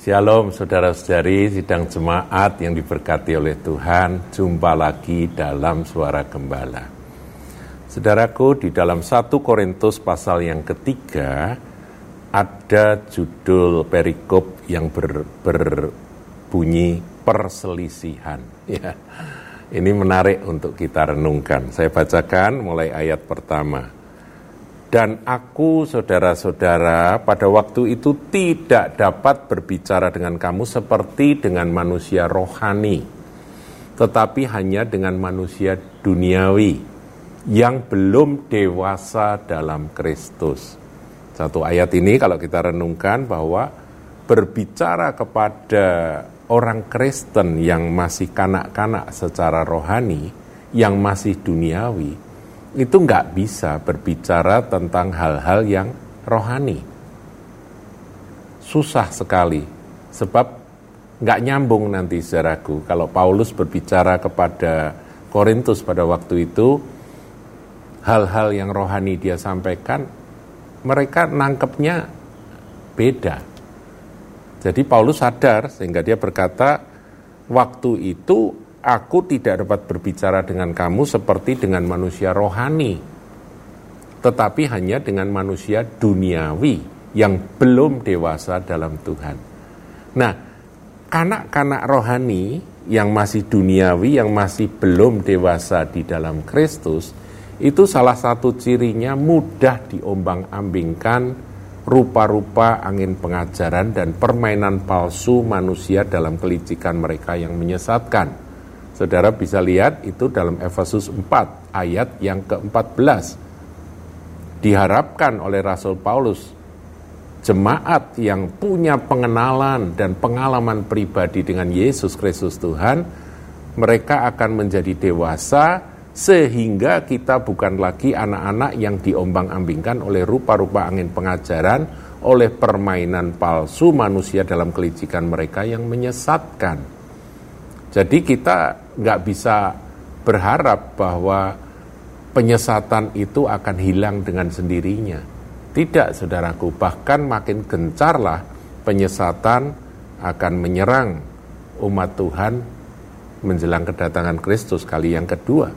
Shalom saudara-saudari sidang jemaat yang diberkati oleh Tuhan. Jumpa lagi dalam suara gembala. Saudaraku di dalam 1 Korintus pasal yang ketiga Ada judul perikop yang ber, berbunyi perselisihan. Ya. Ini menarik untuk kita renungkan. Saya bacakan mulai ayat pertama dan aku, saudara-saudara, pada waktu itu tidak dapat berbicara dengan kamu seperti dengan manusia rohani, tetapi hanya dengan manusia duniawi yang belum dewasa dalam Kristus. Satu ayat ini, kalau kita renungkan, bahwa berbicara kepada orang Kristen yang masih kanak-kanak secara rohani, yang masih duniawi itu nggak bisa berbicara tentang hal-hal yang rohani. Susah sekali, sebab nggak nyambung nanti saudaraku. Kalau Paulus berbicara kepada Korintus pada waktu itu, hal-hal yang rohani dia sampaikan, mereka nangkepnya beda. Jadi Paulus sadar sehingga dia berkata, waktu itu aku tidak dapat berbicara dengan kamu seperti dengan manusia rohani, tetapi hanya dengan manusia duniawi yang belum dewasa dalam Tuhan. Nah, kanak-kanak rohani yang masih duniawi, yang masih belum dewasa di dalam Kristus, itu salah satu cirinya mudah diombang-ambingkan rupa-rupa angin pengajaran dan permainan palsu manusia dalam kelicikan mereka yang menyesatkan. Saudara bisa lihat itu dalam Efesus 4 ayat yang ke-14. Diharapkan oleh Rasul Paulus jemaat yang punya pengenalan dan pengalaman pribadi dengan Yesus Kristus Tuhan, mereka akan menjadi dewasa sehingga kita bukan lagi anak-anak yang diombang-ambingkan oleh rupa-rupa angin pengajaran, oleh permainan palsu manusia dalam kelicikan mereka yang menyesatkan. Jadi kita nggak bisa berharap bahwa penyesatan itu akan hilang dengan sendirinya. Tidak, saudaraku. Bahkan makin gencarlah penyesatan akan menyerang umat Tuhan menjelang kedatangan Kristus kali yang kedua.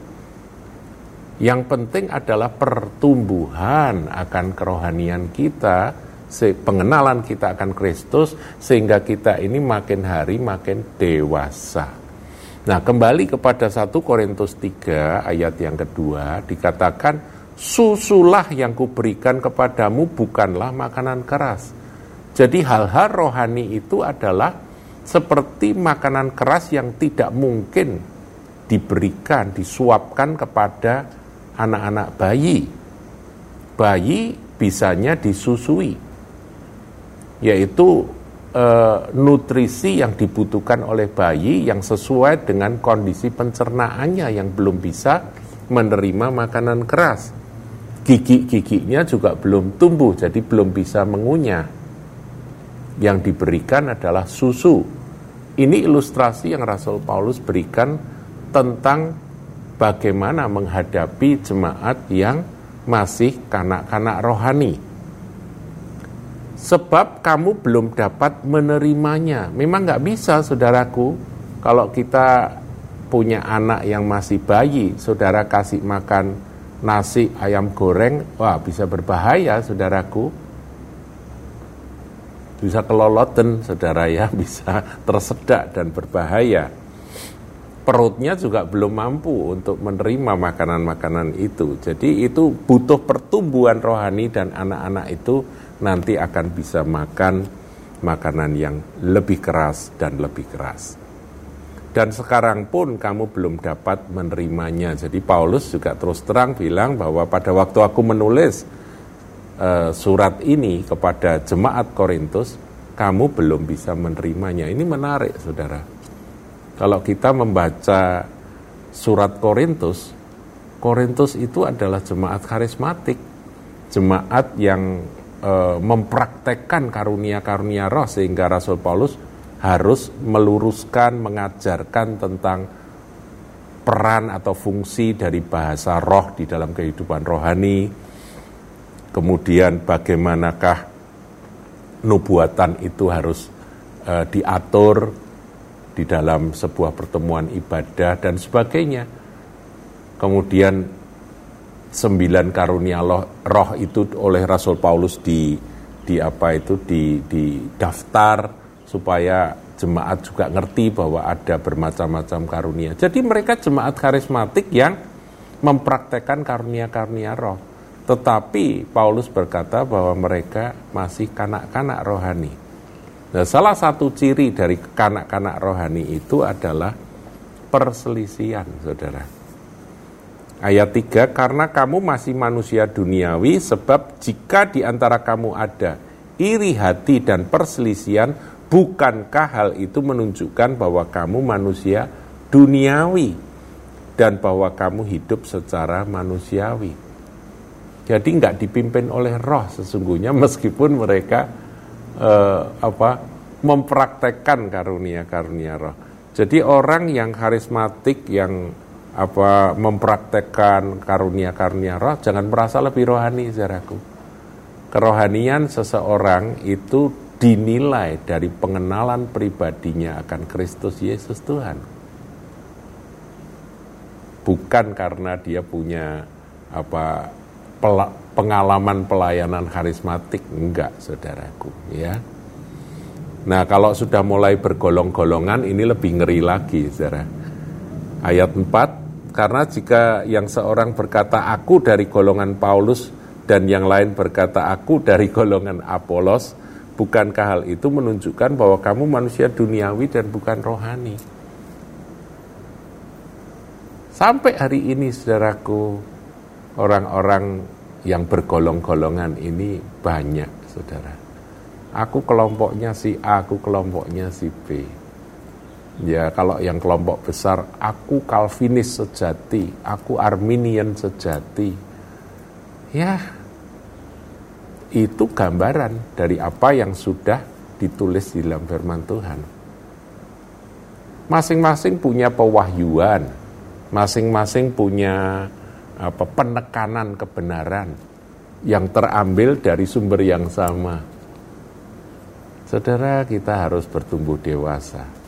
Yang penting adalah pertumbuhan akan kerohanian kita, pengenalan kita akan Kristus, sehingga kita ini makin hari makin dewasa. Nah, kembali kepada 1 Korintus 3 ayat yang kedua dikatakan susulah yang kuberikan kepadamu bukanlah makanan keras. Jadi hal-hal rohani itu adalah seperti makanan keras yang tidak mungkin diberikan, disuapkan kepada anak-anak bayi. Bayi bisanya disusui, yaitu uh, nutrisi yang dibutuhkan oleh bayi yang sesuai dengan kondisi pencernaannya yang belum bisa menerima makanan keras. Gigi-giginya juga belum tumbuh, jadi belum bisa mengunyah. Yang diberikan adalah susu. Ini ilustrasi yang Rasul Paulus berikan tentang bagaimana menghadapi jemaat yang masih kanak-kanak rohani sebab kamu belum dapat menerimanya. Memang nggak bisa, saudaraku, kalau kita punya anak yang masih bayi, saudara kasih makan nasi ayam goreng, wah bisa berbahaya, saudaraku. Bisa keloloten, saudara ya, bisa tersedak dan berbahaya. Perutnya juga belum mampu untuk menerima makanan-makanan itu. Jadi itu butuh pertumbuhan rohani dan anak-anak itu nanti akan bisa makan makanan yang lebih keras dan lebih keras. Dan sekarang pun kamu belum dapat menerimanya. Jadi Paulus juga terus terang bilang bahwa pada waktu aku menulis uh, surat ini kepada jemaat Korintus, kamu belum bisa menerimanya. Ini menarik, saudara. Kalau kita membaca surat Korintus, Korintus itu adalah jemaat karismatik, jemaat yang e, mempraktekkan karunia-karunia roh sehingga Rasul Paulus harus meluruskan, mengajarkan tentang peran atau fungsi dari bahasa roh di dalam kehidupan rohani. Kemudian bagaimanakah nubuatan itu harus uh, diatur di dalam sebuah pertemuan ibadah dan sebagainya. Kemudian sembilan karunia roh, roh itu oleh Rasul Paulus di di apa itu di di daftar supaya jemaat juga ngerti bahwa ada bermacam-macam karunia. Jadi mereka jemaat karismatik yang mempraktekkan karunia-karunia roh. Tetapi Paulus berkata bahwa mereka masih kanak-kanak rohani. Nah, salah satu ciri dari kanak-kanak rohani itu adalah perselisihan, saudara. Ayat 3, karena kamu masih manusia duniawi, sebab jika di antara kamu ada iri hati dan perselisihan, bukankah hal itu menunjukkan bahwa kamu manusia duniawi dan bahwa kamu hidup secara manusiawi? Jadi nggak dipimpin oleh roh sesungguhnya meskipun mereka eh, apa mempraktekkan karunia-karunia roh. Jadi orang yang karismatik yang apa mempraktekkan karunia-karunia roh jangan merasa lebih rohani saudaraku. Kerohanian seseorang itu dinilai dari pengenalan pribadinya akan Kristus Yesus Tuhan. Bukan karena dia punya apa pengalaman pelayanan karismatik enggak saudaraku ya. Nah, kalau sudah mulai bergolong-golongan ini lebih ngeri lagi saudara. Ayat 4 karena jika yang seorang berkata aku dari golongan Paulus dan yang lain berkata aku dari golongan Apolos, bukankah hal itu menunjukkan bahwa kamu manusia duniawi dan bukan rohani? Sampai hari ini saudaraku, orang-orang yang bergolong-golongan ini banyak saudara. Aku kelompoknya si A, aku kelompoknya si B Ya kalau yang kelompok besar, aku Calvinis sejati, aku Arminian sejati. Ya, itu gambaran dari apa yang sudah ditulis di dalam firman Tuhan. Masing-masing punya pewahyuan, masing-masing punya apa penekanan kebenaran yang terambil dari sumber yang sama. Saudara, kita harus bertumbuh dewasa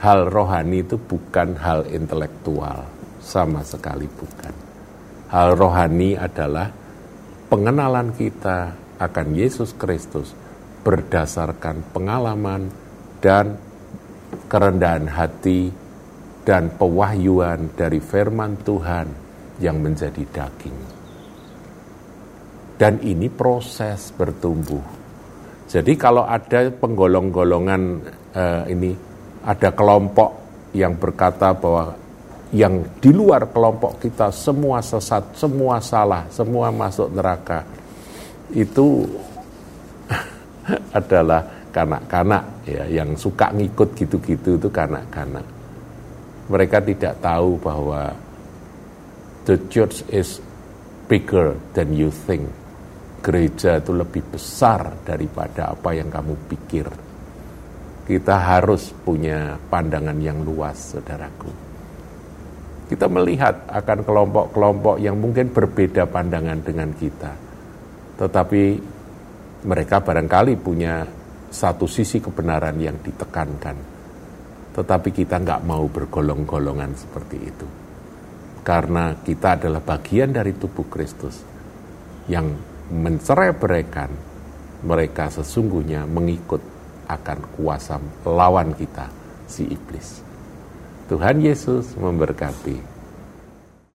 hal rohani itu bukan hal intelektual, sama sekali bukan. Hal rohani adalah pengenalan kita akan Yesus Kristus berdasarkan pengalaman dan kerendahan hati dan pewahyuan dari firman Tuhan yang menjadi daging. Dan ini proses bertumbuh. Jadi kalau ada penggolong-golongan uh, ini ada kelompok yang berkata bahwa yang di luar kelompok kita semua sesat, semua salah, semua masuk neraka. Itu adalah kanak-kanak ya yang suka ngikut gitu-gitu itu kanak-kanak. Mereka tidak tahu bahwa the church is bigger than you think. Gereja itu lebih besar daripada apa yang kamu pikir kita harus punya pandangan yang luas, saudaraku. Kita melihat akan kelompok-kelompok yang mungkin berbeda pandangan dengan kita, tetapi mereka barangkali punya satu sisi kebenaran yang ditekankan, tetapi kita nggak mau bergolong-golongan seperti itu, karena kita adalah bagian dari tubuh Kristus yang mencerai mereka sesungguhnya mengikut akan kuasa lawan kita, si iblis. Tuhan Yesus memberkati.